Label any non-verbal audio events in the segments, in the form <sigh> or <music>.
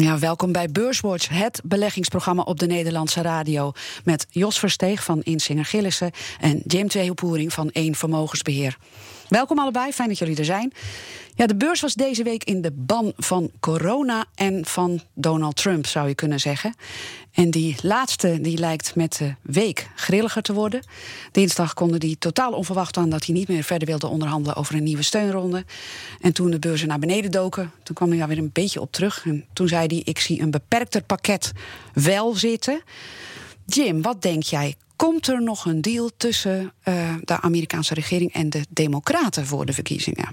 Ja, welkom bij Beurswatch, het beleggingsprogramma op de Nederlandse radio. Met Jos Versteeg van Insinger Gillissen en Jim Tweehoepoering van Eén Vermogensbeheer. Welkom allebei, fijn dat jullie er zijn. Ja, de beurs was deze week in de ban van corona en van Donald Trump, zou je kunnen zeggen. En die laatste die lijkt met de week grilliger te worden. Dinsdag konden die totaal onverwacht aan dat hij niet meer verder wilde onderhandelen over een nieuwe steunronde. En toen de beurzen naar beneden doken, toen kwam hij daar weer een beetje op terug. En toen zei hij: Ik zie een beperkter pakket wel zitten. Jim, wat denk jij? Komt er nog een deal tussen uh, de Amerikaanse regering en de Democraten voor de verkiezingen?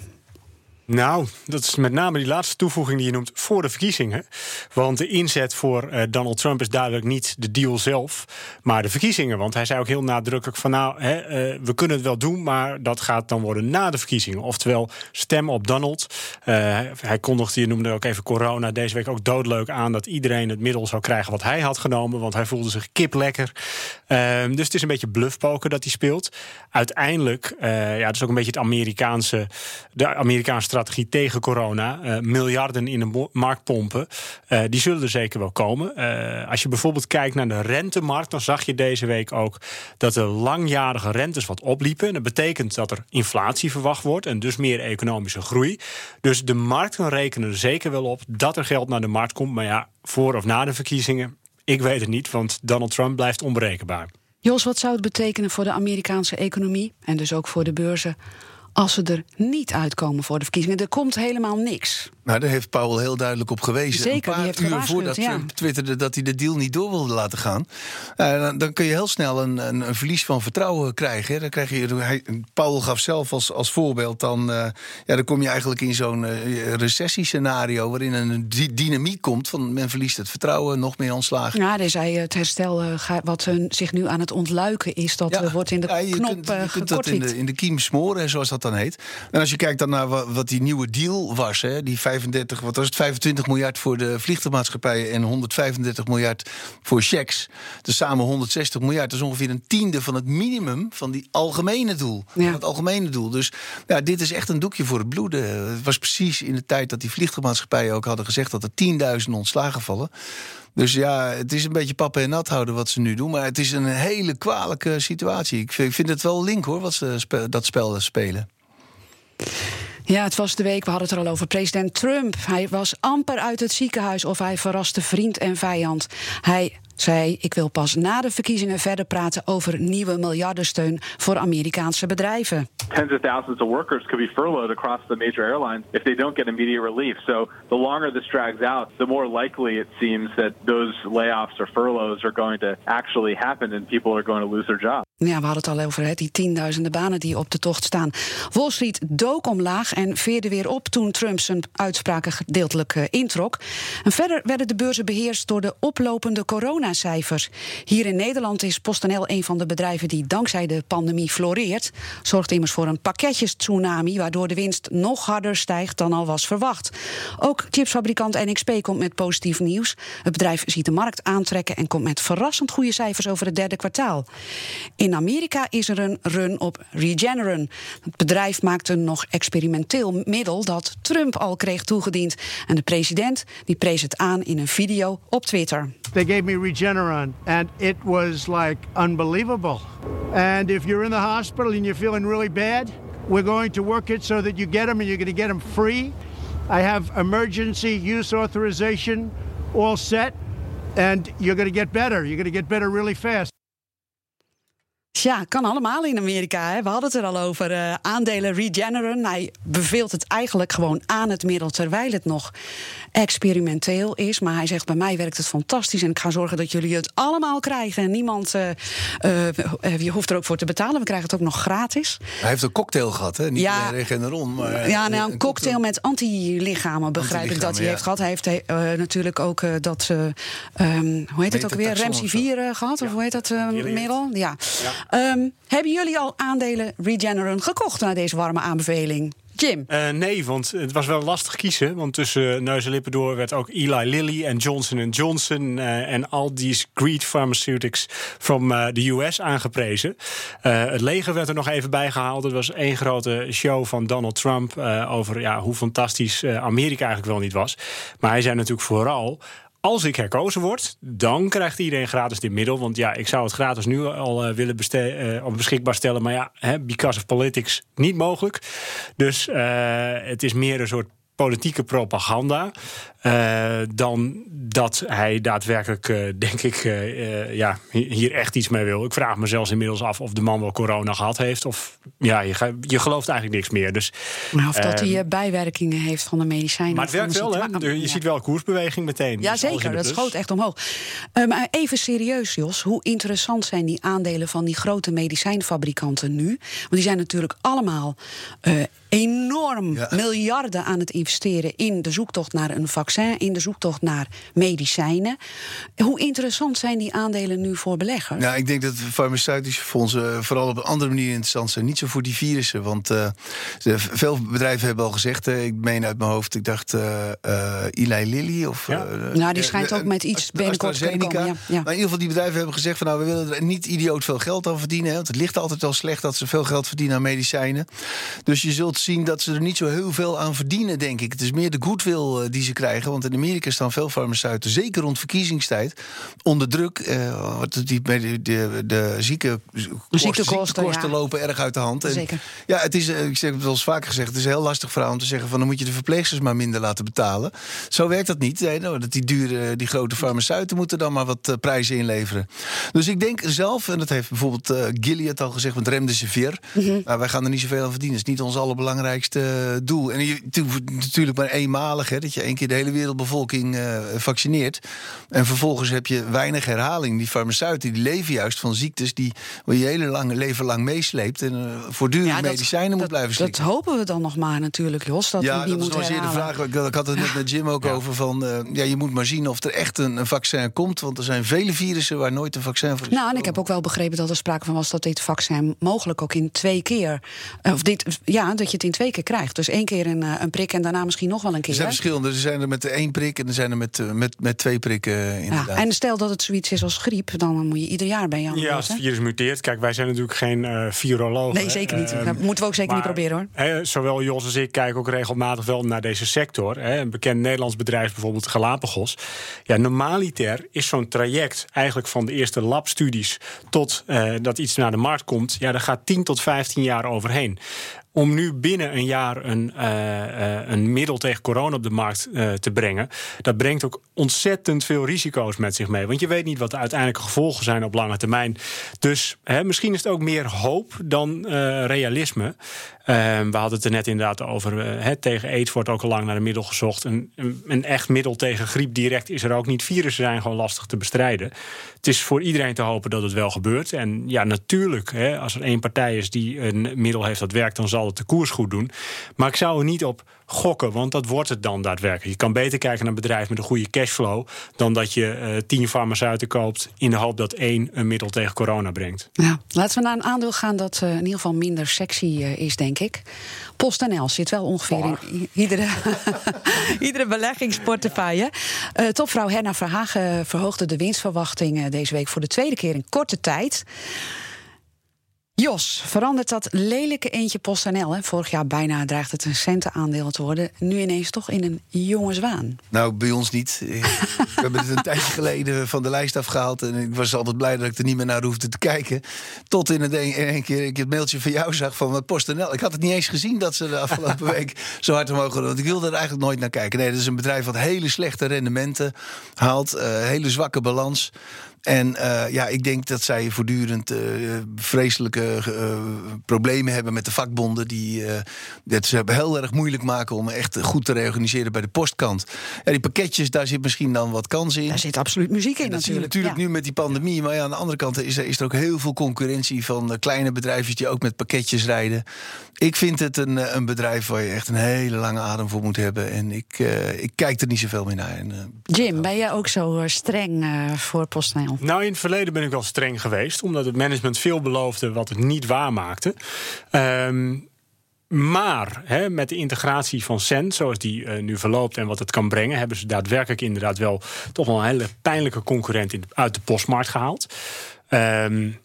Nou, dat is met name die laatste toevoeging die je noemt voor de verkiezingen. Want de inzet voor uh, Donald Trump is duidelijk niet de deal zelf, maar de verkiezingen. Want hij zei ook heel nadrukkelijk van nou, hè, uh, we kunnen het wel doen, maar dat gaat dan worden na de verkiezingen. Oftewel, stem op Donald. Uh, hij kondigde, je noemde ook even corona, deze week ook doodleuk aan dat iedereen het middel zou krijgen wat hij had genomen, want hij voelde zich kip lekker. Ehm, dus het is een beetje bluffpoker dat hij speelt. Uiteindelijk, ja, dat is ook een beetje het Amerikaanse, de Amerikaanse strategie tegen corona, uh, miljarden in de markt pompen, uh, die zullen er zeker wel komen. Uh, als je bijvoorbeeld kijkt naar de rentemarkt, dan zag je deze week ook dat de langjarige rentes wat opliepen. En dat betekent dat er inflatie verwacht wordt en dus meer economische groei. Dus de markt kan rekenen er zeker wel op dat er geld naar de markt komt. Maar ja, voor of na de verkiezingen, ik weet het niet, want Donald Trump blijft onberekenbaar. Jos, wat zou het betekenen voor de Amerikaanse economie en dus ook voor de beurzen als ze er niet uitkomen voor de verkiezingen. Er komt helemaal niks. Nou, daar heeft Powell heel duidelijk op gewezen. Zeker, een paar uur voordat ja. Trump twitterde dat hij de deal niet door wilde laten gaan. Uh, dan, kun je heel snel een, een, een verlies van vertrouwen krijgen. Hè. Dan krijg je, hij, Powell gaf zelf als, als voorbeeld dan... Uh, ja, dan kom je eigenlijk in zo'n uh, recessiescenario... waarin een dynamiek komt van men verliest het vertrouwen, nog meer ontslagen. Ja, hij zei het herstel wat zich nu aan het ontluiken is... dat ja, wordt in de ja, knop kunt, je kunt dat in de, in de kiem smoren, zoals dat dan heet. En als je kijkt dan naar wat, die nieuwe deal was... Hè, die 35, wat was het, 25 miljard voor de vliegtuigmaatschappijen... en 135 miljard voor checks. Dus samen 160 miljard. Dat is ongeveer een tiende van het minimum van die algemene doel. Ja. Van het algemene doel. Dus ja, dit is echt een doekje voor het bloeden. Het was precies in de tijd dat die vliegtuigmaatschappijen ook hadden gezegd... dat er 10.000 ontslagen vallen. Dus ja, het is een beetje pappen en nat houden wat ze nu doen. Maar het is een hele kwalijke situatie. Ik vind, ik vind het wel link hoor, wat ze spe dat spel spelen. Ja, het was de week, we hadden het er al over, president Trump. Hij was amper uit het ziekenhuis of hij verraste vriend en vijand. Hij zei: Ik wil pas na de verkiezingen verder praten over nieuwe miljardensteun voor Amerikaanse bedrijven. Tens of thousands of workers could be furloughed across the major airlines if they don't get immediate relief. So the longer this drags out, the more likely it seems that those layoffs or furloughs are going to actually happen and people are going to lose their job. Ja, we hadden het al over hè, die tienduizenden banen die op de tocht staan. Wall Street dook omlaag en veerde weer op toen Trump zijn uitspraken gedeeltelijk uh, introk. En verder werden de beurzen beheerst door de oplopende coronacijfers. Hier in Nederland is PostNL een van de bedrijven die dankzij de pandemie floreert. Zorgt immers voor een pakketjes-tsunami, waardoor de winst nog harder stijgt dan al was verwacht. Ook chipsfabrikant NXP komt met positief nieuws. Het bedrijf ziet de markt aantrekken en komt met verrassend goede cijfers over het derde kwartaal. In Amerika is er een run op Regeneron. Het bedrijf maakt een nog experimenteel middel dat Trump al kreeg toegediend. En de president die prees het aan in een video op Twitter. They gave me Regeneron and it was like unbelievable. And if you're in the hospital and you're feeling really bad, we're going to work it so that you get them and you're going to get them free. I have emergency use authorization all set and you're going to get better. You're going to get better really fast. Ja, kan allemaal in Amerika. Hè? We hadden het er al over. Uh, aandelen Regeneron. Hij beveelt het eigenlijk gewoon aan het middel terwijl het nog experimenteel is. Maar hij zegt: bij mij werkt het fantastisch en ik ga zorgen dat jullie het allemaal krijgen. En niemand, uh, uh, je hoeft er ook voor te betalen. We krijgen het ook nog gratis. Hij heeft een cocktail gehad, hè? Niet ja, Regeneron, maar ja, nou, een, een cocktail, met antilichamen begrijp ik dat hij ja. heeft gehad. Hij heeft natuurlijk ook dat um, hoe heet het ook weer? Remdesivir gehad, ja. of hoe heet dat middel? Ja. ja. Um, hebben jullie al aandelen Regeneron gekocht na deze warme aanbeveling? Jim? Uh, nee, want het was wel lastig kiezen. Want tussen neus en lippen door werd ook Eli Lilly en Johnson Johnson... Uh, en al die greed pharmaceutics from uh, the US aangeprezen. het leger werd er nog even bij gehaald. Het was één grote show van Donald Trump... over ja, hoe fantastisch Amerika eigenlijk wel niet was. Maar hij zei natuurlijk vooral als ik herkozen word, dan krijgt iedereen gratis dit middel. Want ja, ik zou het gratis nu al uh, willen uh, beschikbaar stellen. Maar ja, hè, because of politics niet mogelijk. Dus uh, het is meer een soort politieke propaganda. Uh, dan dat hij daadwerkelijk, uh, denk ik, uh, ja, hier echt iets mee wil. Ik vraag me zelfs inmiddels af of de man wel corona gehad heeft. Of ja, je, je gelooft eigenlijk niks meer. Dus, maar of dat hij bijwerkingen heeft van de medicijnen. Maar het werkt wel, hè? Je ja. ziet wel koersbeweging meteen. Ja, dus zeker. Dat schoot echt omhoog. maar even serieus, Jos. Hoe interessant zijn die aandelen van die grote medicijnfabrikanten nu? Want die zijn natuurlijk allemaal enorm ja. miljarden aan het investeren in de zoektocht naar een vaccin, in de zoektocht naar medicijnen. Hoe interessant zijn die aandelen nu voor beleggers? Ja, ik denk dat farmaceutische fondsen vooral op een andere manier interessant zijn. Niet zo voor die virussen. Want uh, veel bedrijven hebben al gezegd, uh, ik meen uit mijn hoofd, ik dacht uh, Eli Lilly of. Ja. nou, die schijnt ook met iets binnenkort te komen. Ja. Ja. Maar in ieder geval, die bedrijven hebben gezegd van nou, we willen er niet idioot veel geld aan verdienen. Want het ligt altijd al slecht dat ze veel geld verdienen aan medicijnen. Dus je zult zien dat ze er niet zo heel veel aan verdienen, denk ik. Het is meer de goodwill uh, die ze krijgen. Want in Amerika staan veel farmaceuten, zeker rond verkiezingstijd, onder druk. Uh, die, de, de, de zieke, ziektekosten kosten ja. lopen erg uit de hand. En, zeker. Ja, het is, uh, ik heb het wel eens vaker gezegd, het is een heel lastig verhaal om te zeggen van dan moet je de verpleegsters maar minder laten betalen. Zo werkt dat niet. Nee, nou, dat die dure, die grote farmaceuten moeten dan maar wat prijzen inleveren. Dus ik denk zelf, en dat heeft bijvoorbeeld Gilead al gezegd met remdesivir, mm -hmm. nou, wij gaan er niet zoveel aan verdienen. Het is niet ons allerbelangrijkste doel. En je, natuurlijk maar eenmalig, hè, dat je één keer de hele wereldbevolking uh, vaccineert. En vervolgens heb je weinig herhaling. Die farmaceuten die leven juist van ziektes die waar je hele lange leven lang meesleept. En uh, voortdurend ja, dat, medicijnen dat, moet blijven slikken. Dat hopen we dan nog maar natuurlijk, Jos. Dat ja, we die dat was de vraag. Ik, ik, had het net met Jim ook over van... Uh, ja, je moet maar zien of er echt een, een, vaccin komt. Want er zijn vele virussen waar nooit een vaccin voor is. Nou, en ik heb ook wel begrepen dat er sprake van was... dat dit vaccin mogelijk ook in twee keer... of dit, ja, dat je het in twee keer krijgt. Dus één keer een, een prik en daarna misschien nog wel een keer. Er zijn verschillende. Er zijn er met één prik en er zijn er met, met, met twee prikken inderdaad. Ja, en stel dat het zoiets is als griep, dan moet je ieder jaar bij jou. Ja, als het virus muteert. Kijk, wij zijn natuurlijk geen uh, virologen. Nee, zeker niet. Uh, dat moeten we ook zeker maar, niet proberen hoor. Hè, zowel Jos als ik kijken ook regelmatig wel naar deze sector. Hè. Een bekend Nederlands bedrijf, bijvoorbeeld Galapagos. Ja, normaliter is zo'n traject eigenlijk van de eerste labstudies tot uh, dat iets naar de markt komt. Ja, daar gaat 10 tot 15 jaar overheen om nu binnen een jaar een, uh, uh, een middel tegen corona op de markt uh, te brengen, dat brengt ook ontzettend veel risico's met zich mee. Want je weet niet wat de uiteindelijke gevolgen zijn op lange termijn. Dus hè, misschien is het ook meer hoop dan realisme. We hadden het er net inderdaad over. Uh, tegen aids wordt ook al lang naar een middel gezocht. Een, een, een, echt middel tegen griep direct is er ook niet. Virussen zijn gewoon lastig te bestrijden. Het is voor iedereen te hopen dat het wel gebeurt. En ja, natuurlijk, hè, als er één partij is die een middel heeft dat werkt, dan zal het de koers goed doen. Maar ik zou er niet op gokken, want dat wordt het dan daadwerkelijk. Je kan beter kijken naar een bedrijf met een goede cashflow dan dat je uh, tien farmaceuten koopt in de hoop dat één een middel tegen corona brengt. Ja, laten we naar een aandeel gaan dat uh, in ieder geval minder sexy uh, is, denk ik. PostNL zit wel ongeveer oh. in iedere, <laughs> iedere beleggingsportefeuille. topvrouw Herna Verhagen verhoogde de winstverwachting deze week voor de tweede keer in korte tijd. Jos, verandert dat lelijke eentje PostNL? Hè? Vorig jaar bijna dreigt het een centenaandeel te worden. Nu ineens toch in een jonge zwaan. Nou, bij ons niet. <laughs> We hebben het een tijdje geleden van de lijst afgehaald. En ik was altijd blij dat ik er niet meer naar hoefde te kijken. Tot in, het een, in één keer ik het mailtje van jou zag van PostNL. Ik had het niet eens gezien dat ze de afgelopen <laughs> week zo hard omhoog hadden. Want ik wilde er eigenlijk nooit naar kijken. Nee, dat is een bedrijf wat hele slechte rendementen haalt. Uh, hele zwakke balans. En uh, ja, ik denk dat zij voortdurend uh, vreselijke uh, problemen hebben met de vakbonden. Die dat ze heel erg moeilijk maken om echt goed te reorganiseren bij de postkant. Ja, die pakketjes, daar zit misschien dan wat kans in. Daar zit absoluut muziek in. En dat natuurlijk. zie je natuurlijk ja. nu met die pandemie. Maar ja, aan de andere kant is er, is er ook heel veel concurrentie van kleine bedrijfjes die ook met pakketjes rijden. Ik vind het een, een bedrijf waar je echt een hele lange adem voor moet hebben. En ik, ik kijk er niet zoveel meer naar. En, Jim, ben jij ook zo streng voor PostNL? Nou, in het verleden ben ik wel streng geweest, omdat het management veel beloofde wat het niet waarmaakte. Um, Maar met de integratie van Cent, zoals die uh, nu verloopt en wat het kan brengen, hebben ze daadwerkelijk inderdaad wel toch wel een hele pijnlijke concurrent in, uit de postmarkt gehaald. Um,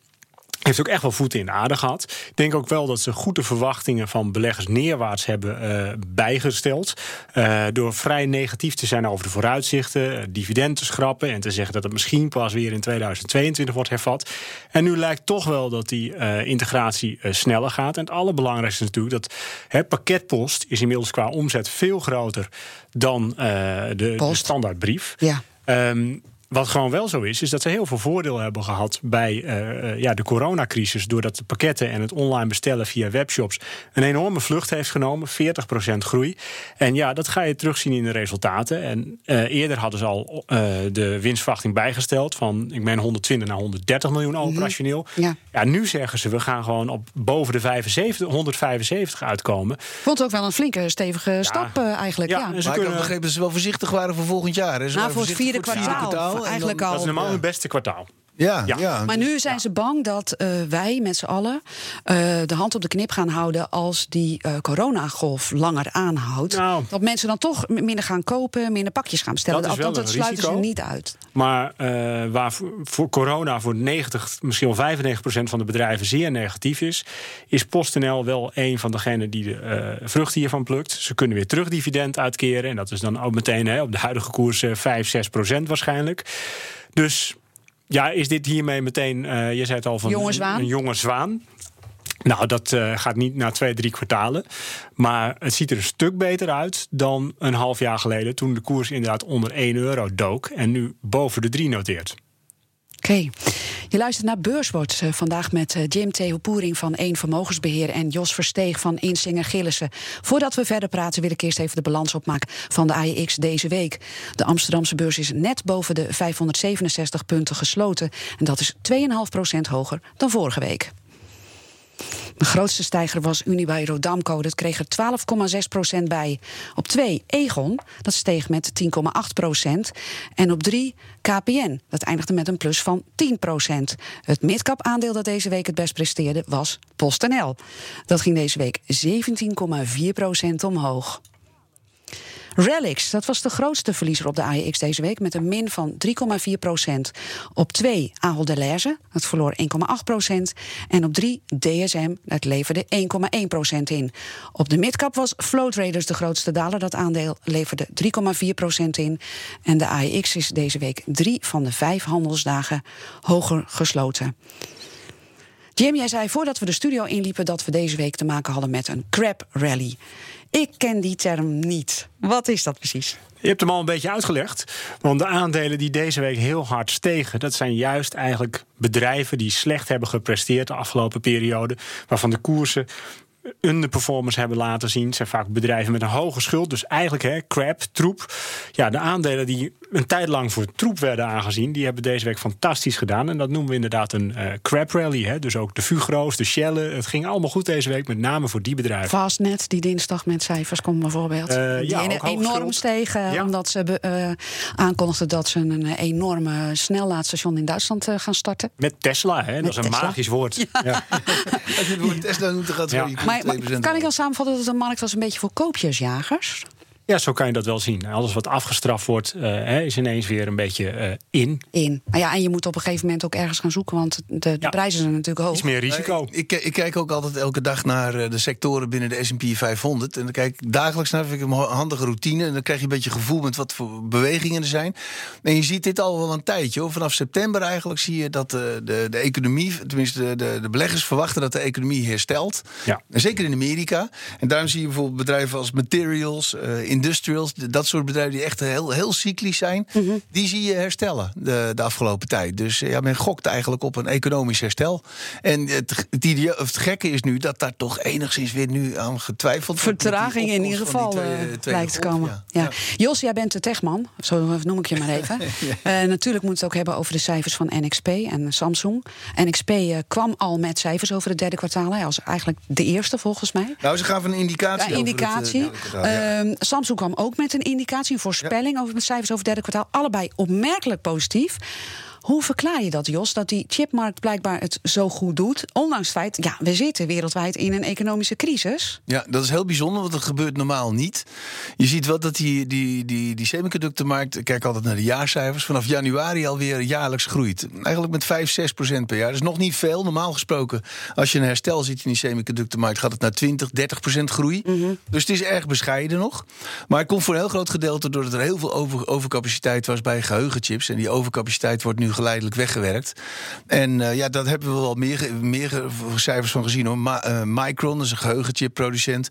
heeft ook echt wel voeten in de aarde gehad. Ik denk ook wel dat ze goede verwachtingen van beleggers neerwaarts hebben uh, bijgesteld. Uh, door vrij negatief te zijn over de vooruitzichten, uh, dividend te schrappen en te zeggen dat het misschien pas weer in 2022 wordt hervat. En nu lijkt toch wel dat die integratie sneller gaat. En het allerbelangrijkste is natuurlijk dat het pakketpost is inmiddels qua omzet veel groter dan de, de, standaardbrief. Ja. Um, wat gewoon wel zo is, is dat ze heel veel voordeel hebben gehad bij uh, ja, de coronacrisis. Doordat de pakketten en het online bestellen via webshops een enorme vlucht heeft genomen. 40% groei. En ja, dat ga je terugzien in de resultaten. En uh, eerder hadden ze al uh, de winstverwachting bijgesteld van, ik meen 120 naar 130 miljoen operationeel. Mm -hmm. ja. ja. nu zeggen ze, we gaan gewoon op boven de 75, 175 uitkomen. Vond ook wel een flinke, stevige ja. stap eigenlijk. Ja, ja. Maar ik heb begrepen dat ze wel voorzichtig waren voor volgend jaar. Hè? Ze nou, voor het vierde kwartaal eigenlijk al. Dat is normaal hun beste kwartaal. Ja, ja. ja. Maar nu zijn ze bang dat uh, wij met z'n allen uh, de hand op de knip gaan houden als die uh, coronagolf langer aanhoudt. Nou, dat mensen dan toch minder gaan kopen, minder pakjes gaan bestellen. Dat, is Althans, dat sluiten risico. ze niet uit. Maar waar voor corona voor 90, misschien wel 95 procent van de bedrijven zeer negatief is, is PostNL wel een van degenen die de vruchten hiervan plukt. Ze kunnen weer terug dividend uitkeren. En dat is dan ook meteen hè, op de huidige koers 5, 6 procent waarschijnlijk. Dus ja, is dit hiermee meteen, uh, je zei het al, van jonge zwaan. een jonge zwaan? Nou, dat uh, gaat niet na twee, drie kwartalen. Maar het ziet er een stuk beter uit dan een half jaar geleden... toen de koers inderdaad onder 1 euro dook... en nu boven de 3 noteert. Oké. Je luistert naar Beurswatch uh, vandaag met uh, Jim Theo Poering van Eén Vermogensbeheer en Jos Versteeg van Insinger Gillissen. Voordat we verder praten wil ik eerst even de balans opmaken van de AEX deze week. De Amsterdamse beurs is net boven de 567 punten gesloten en dat is 2,5% hoger dan vorige week. De grootste stijger was Unibail Rodamco. Dat kreeg er 12,6% bij. Op 2 Egon. Dat steeg met 10,8% En op 3 KPN. Dat eindigde met een plus van 10% Het midcap aandeel dat deze week het best presteerde was PostNL. Dat ging deze week 17,4% omhoog. Relics, dat was de grootste verliezer op de AEX deze week... met een min van 3,4 procent. Op 2 Ahold Delhaize, dat verloor 1,8 procent. En op 3 DSM, dat leverde 1,1 procent in. Op de midcap was Flow Traders de grootste daler. Dat aandeel leverde 3,4 procent in. En de AEX is deze week drie van de vijf handelsdagen hoger gesloten. Jim, jij zei voordat we de studio inliepen... dat we deze week te maken hadden met een crab rally. Ik ken die term niet. Wat is dat precies? Je hebt hem al een beetje uitgelegd. Want de aandelen die deze week heel hard stegen, dat zijn juist eigenlijk bedrijven die slecht hebben gepresteerd de afgelopen periode. Waarvan de koersen underperformance hebben laten zien. Het zijn vaak bedrijven met een hoge schuld. Dus eigenlijk hè, crap, troep. Ja, de aandelen die een tijd lang voor troep werden aangezien... die hebben deze week fantastisch gedaan. En dat noemen we inderdaad een uh, crap rally. Hè. Dus ook de Fugro's, de Shell. Het ging allemaal goed deze week, met name voor die bedrijven. Fastnet, die dinsdag met cijfers komt bijvoorbeeld. Uh, die ja, enorm stegen, ja. omdat ze uh, aankondigden... dat ze een enorme snellaadstation in Duitsland gaan starten. Met Tesla, hè. dat is een Tesla. magisch woord. Ja. Ja. Als je het woord Tesla noemt, dan gaat het Ja. Maar, maar kan ik dan samenvatten dat het een markt was een beetje voor koopjesjagers? Ja, zo kan je dat wel zien. Alles wat afgestraft wordt, uh, hè, is ineens weer een beetje uh, in. In. Nou ja, en je moet op een gegeven moment ook ergens gaan zoeken, want de, de Ja. prijzen zijn natuurlijk hoog. Iets meer risico. Ik, ik, ik kijk ook altijd elke dag naar eh, de sectoren binnen de S&P 500. En dan kijk ik dagelijks naar, vind ik een handige routine. En dan krijg je een beetje gevoel met wat voor bewegingen er zijn. En je ziet dit al wel een tijdje. Hoor. Vanaf september eigenlijk zie je dat de, de, de economie... tenminste de, de, de beleggers verwachten dat de economie herstelt. Ja. En zeker in Amerika. En daarom zie je bijvoorbeeld bedrijven als Materials, eh, Industrials... dat soort bedrijven die echt heel, heel cyclisch zijn... die zie je herstellen de, de afgelopen tijd. Dus eh, ja, men gokt eigenlijk op een economisch herstel. En het, gekke is nu dat daar toch enigszins weer nu aan getwijfeld wordt. Vertraging in ieder geval eh, lijkt te komen. Ja. Ja. Jos, jij bent de techman, zo noem ik je maar even. <laughs> Eh, natuurlijk moeten we het ook hebben over de cijfers van NXP en Samsung. NXP kwam al met cijfers over het derde kwartaal. Hij was eigenlijk de eerste volgens mij. Nou, ze gaven een indicatie. Ja, over het, eh, indicatie. Samsung kwam ook met een indicatie, een voorspelling over de cijfers over het derde kwartaal. Allebei opmerkelijk positief. Hoe verklaar je dat, Jos, dat die chipmarkt blijkbaar het zo goed doet? Ondanks het feit, ja, we zitten wereldwijd in een economische crisis. Ja, dat is heel bijzonder, want dat gebeurt normaal niet. Je ziet wel dat die, die, die, die semiconductormarkt, ik kijk altijd naar de jaarcijfers, vanaf januari alweer jaarlijks groeit. Eigenlijk met 5, 6 procent per jaar. Dat is nog niet veel. Normaal gesproken, als je een herstel ziet in die semiconductormarkt, gaat het naar 20, 30 procent groei. Dus het is erg bescheiden nog. Maar het komt voor een heel groot gedeelte doordat er heel veel over, overcapaciteit was bij geheugenchips. En die overcapaciteit wordt nu geleidelijk weggewerkt. En uh, ja, dat hebben we wel meer, meer cijfers van gezien hoor. Ma uh, Micron, is een geheugenchipproducent.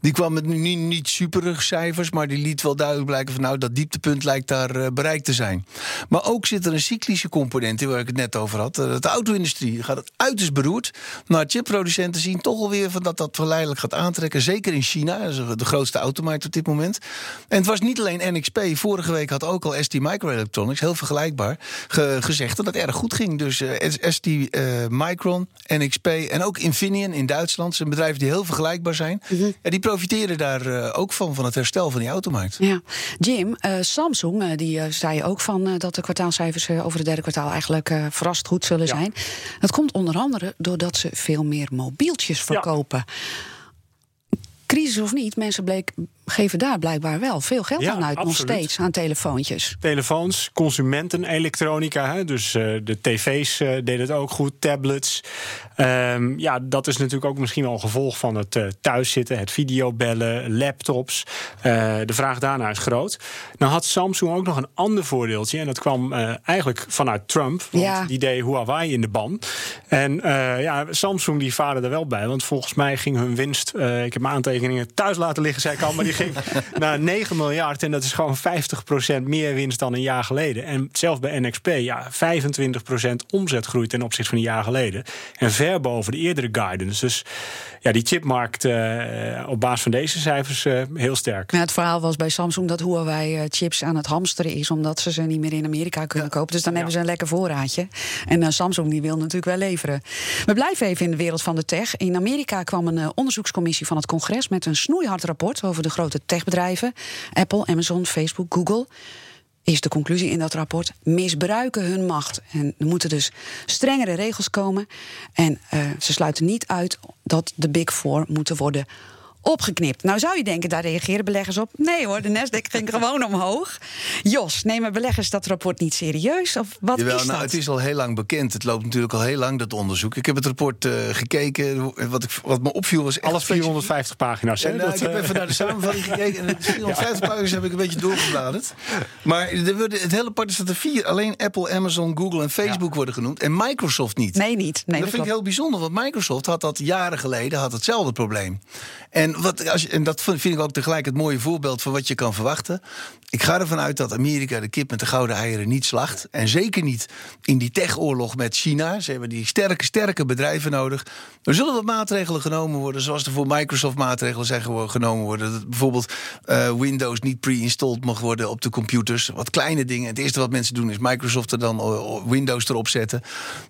Die kwam met nu niet, niet cijfers, maar die liet wel duidelijk blijken van nou, dat dieptepunt lijkt daar uh, bereikt te zijn. Maar ook zit er een cyclische component in waar ik het net over had. de auto-industrie gaat het uiterst beroerd. Maar chipproducenten zien toch alweer van dat dat geleidelijk gaat aantrekken. Zeker in China, de grootste automarkt op dit moment. En het was niet alleen NXP. Vorige week had ook al ST Microelectronics, heel vergelijkbaar, ge gezegd dat het erg goed ging. Dus uh, ST uh, Micron, NXP en ook Infineon in Duitsland. zijn bedrijven die heel vergelijkbaar zijn. Mm -hmm. En die profiteren daar uh, ook van, van het herstel van die automarkt. Ja. Jim, Samsung die zei ook van dat de kwartaalcijfers over het derde kwartaal eigenlijk verrast goed zullen ja. zijn. Dat komt onder andere doordat ze veel meer mobieltjes verkopen. Ja crisis of niet, mensen bleek, geven daar blijkbaar wel veel geld ja, aan uit absoluut. nog steeds aan telefoontjes. Telefoons, consumentenelektronica, hè, dus uh, de tv's uh, deden het ook goed, tablets. Um, ja, dat is natuurlijk ook misschien wel een gevolg van het uh, thuiszitten, het videobellen, laptops. de vraag daarna is groot. Nou had Samsung ook nog een ander voordeeltje en dat kwam eigenlijk vanuit Trump, want Ja. die deed Huawei in de ban. En ja, Samsung die varen er wel bij, want volgens mij ging hun winst, ik heb mijn aantekeningen thuis laten liggen, zei ik al, maar die ging <laughs> naar 9 miljard. En dat is gewoon 50% meer winst dan een jaar geleden. En zelfs bij NXP, ja, 25% omzetgroei ten opzichte van een jaar geleden. En ver boven de eerdere guidance. Dus ja, die chipmarkt uh, op basis van deze cijfers uh, heel sterk. Ja, het verhaal was bij Samsung dat Huawei uh, chips aan het hamsteren is... omdat ze ze niet meer in Amerika kunnen ja. kopen. Dus dan ja. hebben ze een lekker voorraadje. En Samsung die wil natuurlijk wel leveren. We blijven even in de wereld van de tech. In Amerika kwam een onderzoekscommissie van het congres... met een snoeihard rapport over de grote techbedrijven. Apple, Amazon, Facebook, Google is de conclusie in dat rapport, misbruiken hun macht. En er moeten dus strengere regels komen. En uh, ze sluiten niet uit dat de Big Four moeten worden opgeknipt. Nou zou je denken, daar reageren beleggers op. Nee hoor, de Nasdaq ging gewoon omhoog. Jos, nemen beleggers dat rapport niet serieus? Of wat Jawel, is dat? Nou, het is al heel lang bekend. Het loopt natuurlijk al heel lang, dat onderzoek. Ik heb het rapport uh, gekeken. Wat, ik, wat me opviel was... Alles 450 pagina's. Ja, nou, ik heb even naar de samenvatting <laughs> gekeken. En 450 ja. pagina's heb ik een beetje doorgebladerd. Maar er het hele part is dat er vier... alleen Apple, Amazon, Google en Facebook ja. worden genoemd. En Microsoft niet. Nee, niet. Nee, dat, dat vind ik heel bijzonder. Want Microsoft had dat jaren geleden had hetzelfde probleem. En, wat, als je, en dat vind ik ook tegelijk het mooie voorbeeld van wat je kan verwachten. Ik ga ervan uit dat Amerika de kip met de gouden eieren niet slacht. En zeker niet in die techoorlog met China. Ze hebben die sterke, sterke bedrijven nodig. Er zullen wat maatregelen genomen worden, zoals er voor Microsoft maatregelen zijn genomen worden. Dat bijvoorbeeld uh, Windows niet pre-installed mag worden op de computers. Wat kleine dingen. Het eerste wat mensen doen is Microsoft er dan Windows erop zetten.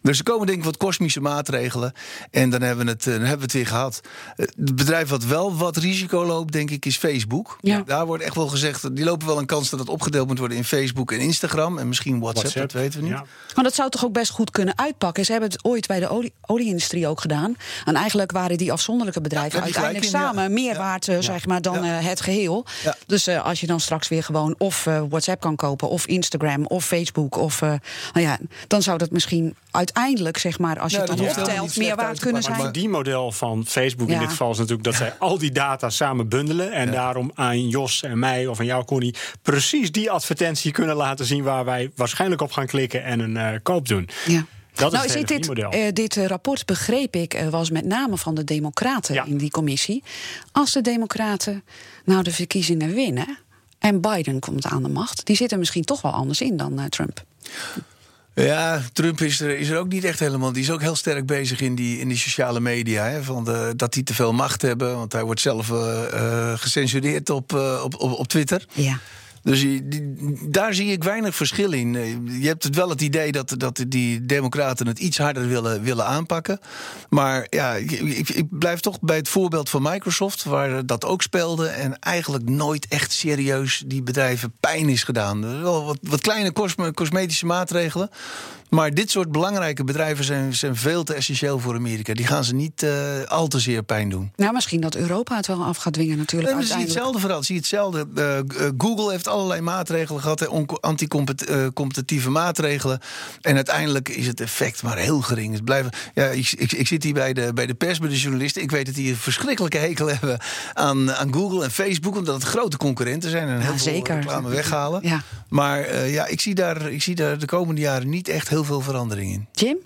Dus er komen denk ik wat kosmische maatregelen. En dan hebben we het, dan hebben we het weer gehad. Het bedrijf wat wel wat risico loopt, denk ik, is Facebook. Ja. Daar wordt echt wel gezegd, die lopen wel een kans dat het opgedeeld moet worden in Facebook en Instagram. En misschien WhatsApp, WhatsApp. dat weten we niet. Ja. Maar dat zou toch ook best goed kunnen uitpakken. Ze hebben het ooit bij de olie- olieindustrie ook gedaan. En eigenlijk waren die afzonderlijke bedrijven Ja, uiteindelijk in, samen ja. meer waard eh, zeg maar, dan Ja. eh, het geheel. Ja. Dus eh, als je dan straks weer gewoon of eh, WhatsApp kan kopen, of Instagram, of Facebook, of eh, nou ja, dan zou dat misschien uiteindelijk, zeg maar, als je Ja, het dat dan optelt, meer waard kunnen zijn. Maar die model van Facebook in dit geval is natuurlijk dat zij al die data samen bundelen. En daarom aan Jos en mij of aan jou, Connie, precies die advertentie kunnen laten zien waar wij waarschijnlijk op gaan klikken en een eh, koop doen. Ja. Dat is nou, hele dit, eh, dit eh, rapport, begreep ik, was met name van de Democraten Ja. in die commissie. Als de Democraten nou de verkiezingen winnen en Biden komt aan de macht, die zit er misschien toch wel anders in dan Trump. Ja, Trump is er, is er ook niet echt helemaal. Die is ook heel sterk bezig in die, in die sociale media. Hè, van dat die te veel macht hebben. Want hij wordt zelf eh, gecensureerd op, eh, op, op, op Twitter. Ja. Dus daar zie ik weinig verschil in. Eh, Je hebt het wel het idee dat, dat die democraten het iets harder willen, willen aanpakken. Maar ja, ik, ik, blijf toch bij het voorbeeld van Microsoft... waar dat ook speelde en eigenlijk nooit echt serieus die bedrijven pijn is gedaan. Wel wat, wat kleine cosme- cosmetische maatregelen... Maar dit soort belangrijke bedrijven zijn, zijn veel te essentieel voor Amerika. Die gaan ze niet uh, al te zeer pijn doen. Nou, misschien dat Europa het wel af gaat dwingen natuurlijk. Nee, zie hetzelfde verhaal. Zie hetzelfde. Uh, Google heeft allerlei maatregelen gehad, anti-competitieve maatregelen. En uiteindelijk is het effect maar heel gering. Het blijven, ja, ik, ik, ik, zit hier bij de, bij de pers, bij de journalisten. Ik weet dat die een verschrikkelijke hekel hebben aan, aan Google en Facebook, omdat het grote concurrenten zijn en heel ja, veel reclame weghalen. Ja. Maar uh, ja, ik zie, daar, ik zie daar de komende jaren niet echt heel veel verandering in. Jim?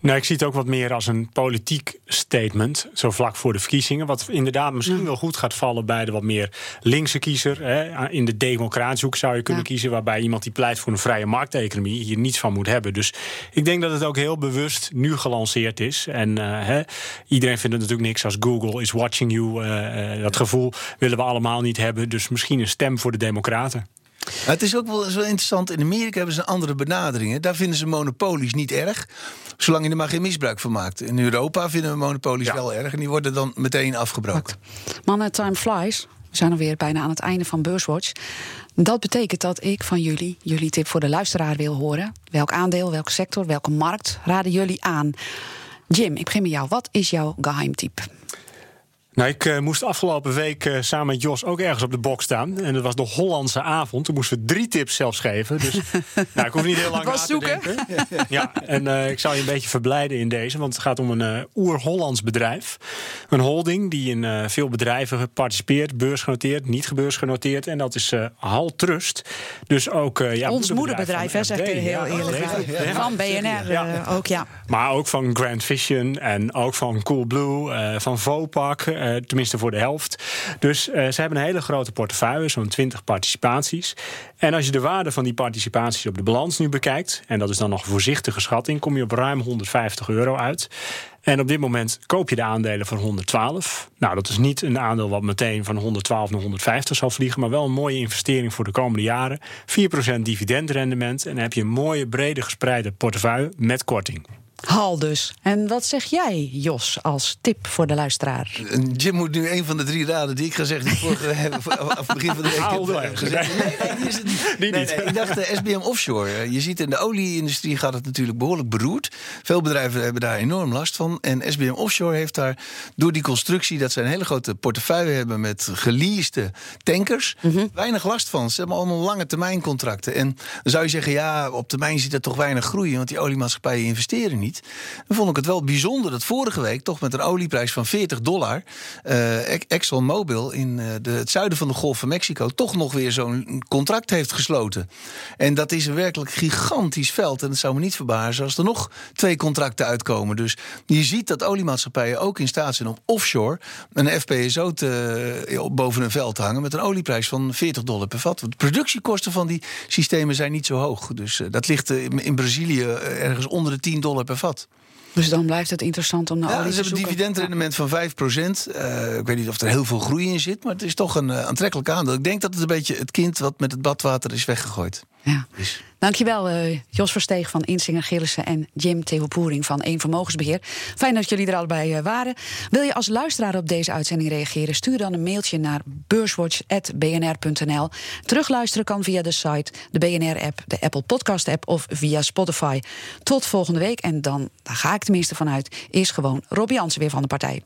Nou, ik zie het ook wat meer als een politiek statement, zo vlak voor de verkiezingen. Wat inderdaad misschien wel goed gaat vallen bij de wat meer linkse kiezer. Hè. In de democratische hoek zou je kunnen kiezen, waarbij iemand die pleit voor een vrije markteconomie hier niets van moet hebben. Dus ik denk dat het ook heel bewust nu gelanceerd is. En uh, hè, iedereen vindt het natuurlijk niks als Google is watching you. Uh, dat gevoel willen we allemaal niet hebben. Dus misschien een stem voor de Democraten. Het is ook wel, wel interessant. In Amerika hebben ze een andere benadering. Daar vinden ze monopolies niet erg. Zolang je er maar geen misbruik van maakt. In Europa vinden we monopolies wel erg. En die worden dan meteen afgebroken. Mannen, time flies. We zijn alweer bijna aan het einde van Beurswatch. Dat betekent dat ik van jullie, jullie tip voor de luisteraar wil horen. Welk aandeel, welke sector, welke markt raden jullie aan? Jim, ik begin met jou. Wat is jouw geheimtip? Nou, ik uh, moest afgelopen week uh, samen met Jos ook ergens op de box staan. En dat was de Hollandse avond. Toen moesten we drie tips zelfs geven. Dus <laughs> nou, ik hoef niet heel lang na te denken. <laughs> Ja, en uh, ik zal je een beetje verblijden in deze. Want het gaat om een oer-Hollands bedrijf. Een holding die in veel bedrijven participeert. Beursgenoteerd, niet gebeursgenoteerd. En dat is Hal Trust. Dus ook... ja, Ons moederbedrijf, hè, zeg ik heel eerlijk. Ja, van BNR ook, ja. Maar ook van Grand Vision en ook van Coolblue, van Vopak... Eh, tenminste voor de helft. Dus uh, ze hebben een hele grote portefeuille, zo'n 20 participaties. En als je de waarde van die participaties op de balans nu bekijkt, en dat is dan nog een voorzichtige schatting, kom je op ruim 150 euro uit. En op dit moment koop je de aandelen voor 112. Nou, dat is niet een aandeel wat meteen van 112 naar 150 zal vliegen, maar wel een mooie investering voor de komende jaren. 4% dividendrendement en dan heb je een mooie, brede gespreide portefeuille met korting. Hal dus. En wat zeg jij, Jos, als tip voor de luisteraar? Jim moet nu een van de drie raden die ik gezegd heb vorige af <laughs> begin van de week Haal heb gezegd. Nee, nee, die is het niet. Nee, nee, ik dacht de eh, SBM Offshore. Eh, je ziet in de olieindustrie gaat het natuurlijk behoorlijk beroerd. Veel bedrijven hebben daar enorm last van. En SBM Offshore heeft daar door die constructie... dat ze een hele grote portefeuille hebben met geleasede tankers... Mhm. weinig last van. Ze hebben allemaal lange termijn contracten. En dan zou je zeggen, ja, op termijn ziet dat toch weinig groeien... want die oliemaatschappijen investeren niet. Dan vond ik het wel bijzonder dat vorige week toch met een olieprijs van 40 dollar uh, ExxonMobil in uh, de, het zuiden van de Golf van Mexico toch nog weer zo'n contract heeft gesloten. En dat is een werkelijk gigantisch veld. En het zou me niet verbazen als er nog twee contracten uitkomen. Dus je ziet dat oliemaatschappijen ook in staat zijn om offshore een FPSO te, boven een veld te hangen met een olieprijs van 40 dollar per vat. De productiekosten van die systemen zijn niet zo hoog. Dus dat ligt in Brazilië ergens onder de 10 dollar per Dus dan blijft het interessant om naar ja, olie te zoeken. Ze hebben een dividendrendement van 5% uh, ik weet niet of er heel veel groei in zit, maar het is toch een uh, aantrekkelijk aandeel. Ik denk dat het een beetje het kind wat met het badwater is weggegooid. Ja. Dus. Dankjewel, uh, Jos Versteeg van Insinger Gillissen en Jim Theopoering van Eén Vermogensbeheer. Fijn dat jullie er allebei uh, waren. Wil je als luisteraar op deze uitzending reageren? Stuur dan een mailtje naar beurswatch.bnr.nl. Terugluisteren kan via de site, de BNR-app, de Apple Podcast-app of via Spotify. Tot volgende week en dan, daar ga ik tenminste vanuit, is gewoon Robbie Jansen weer van de partij.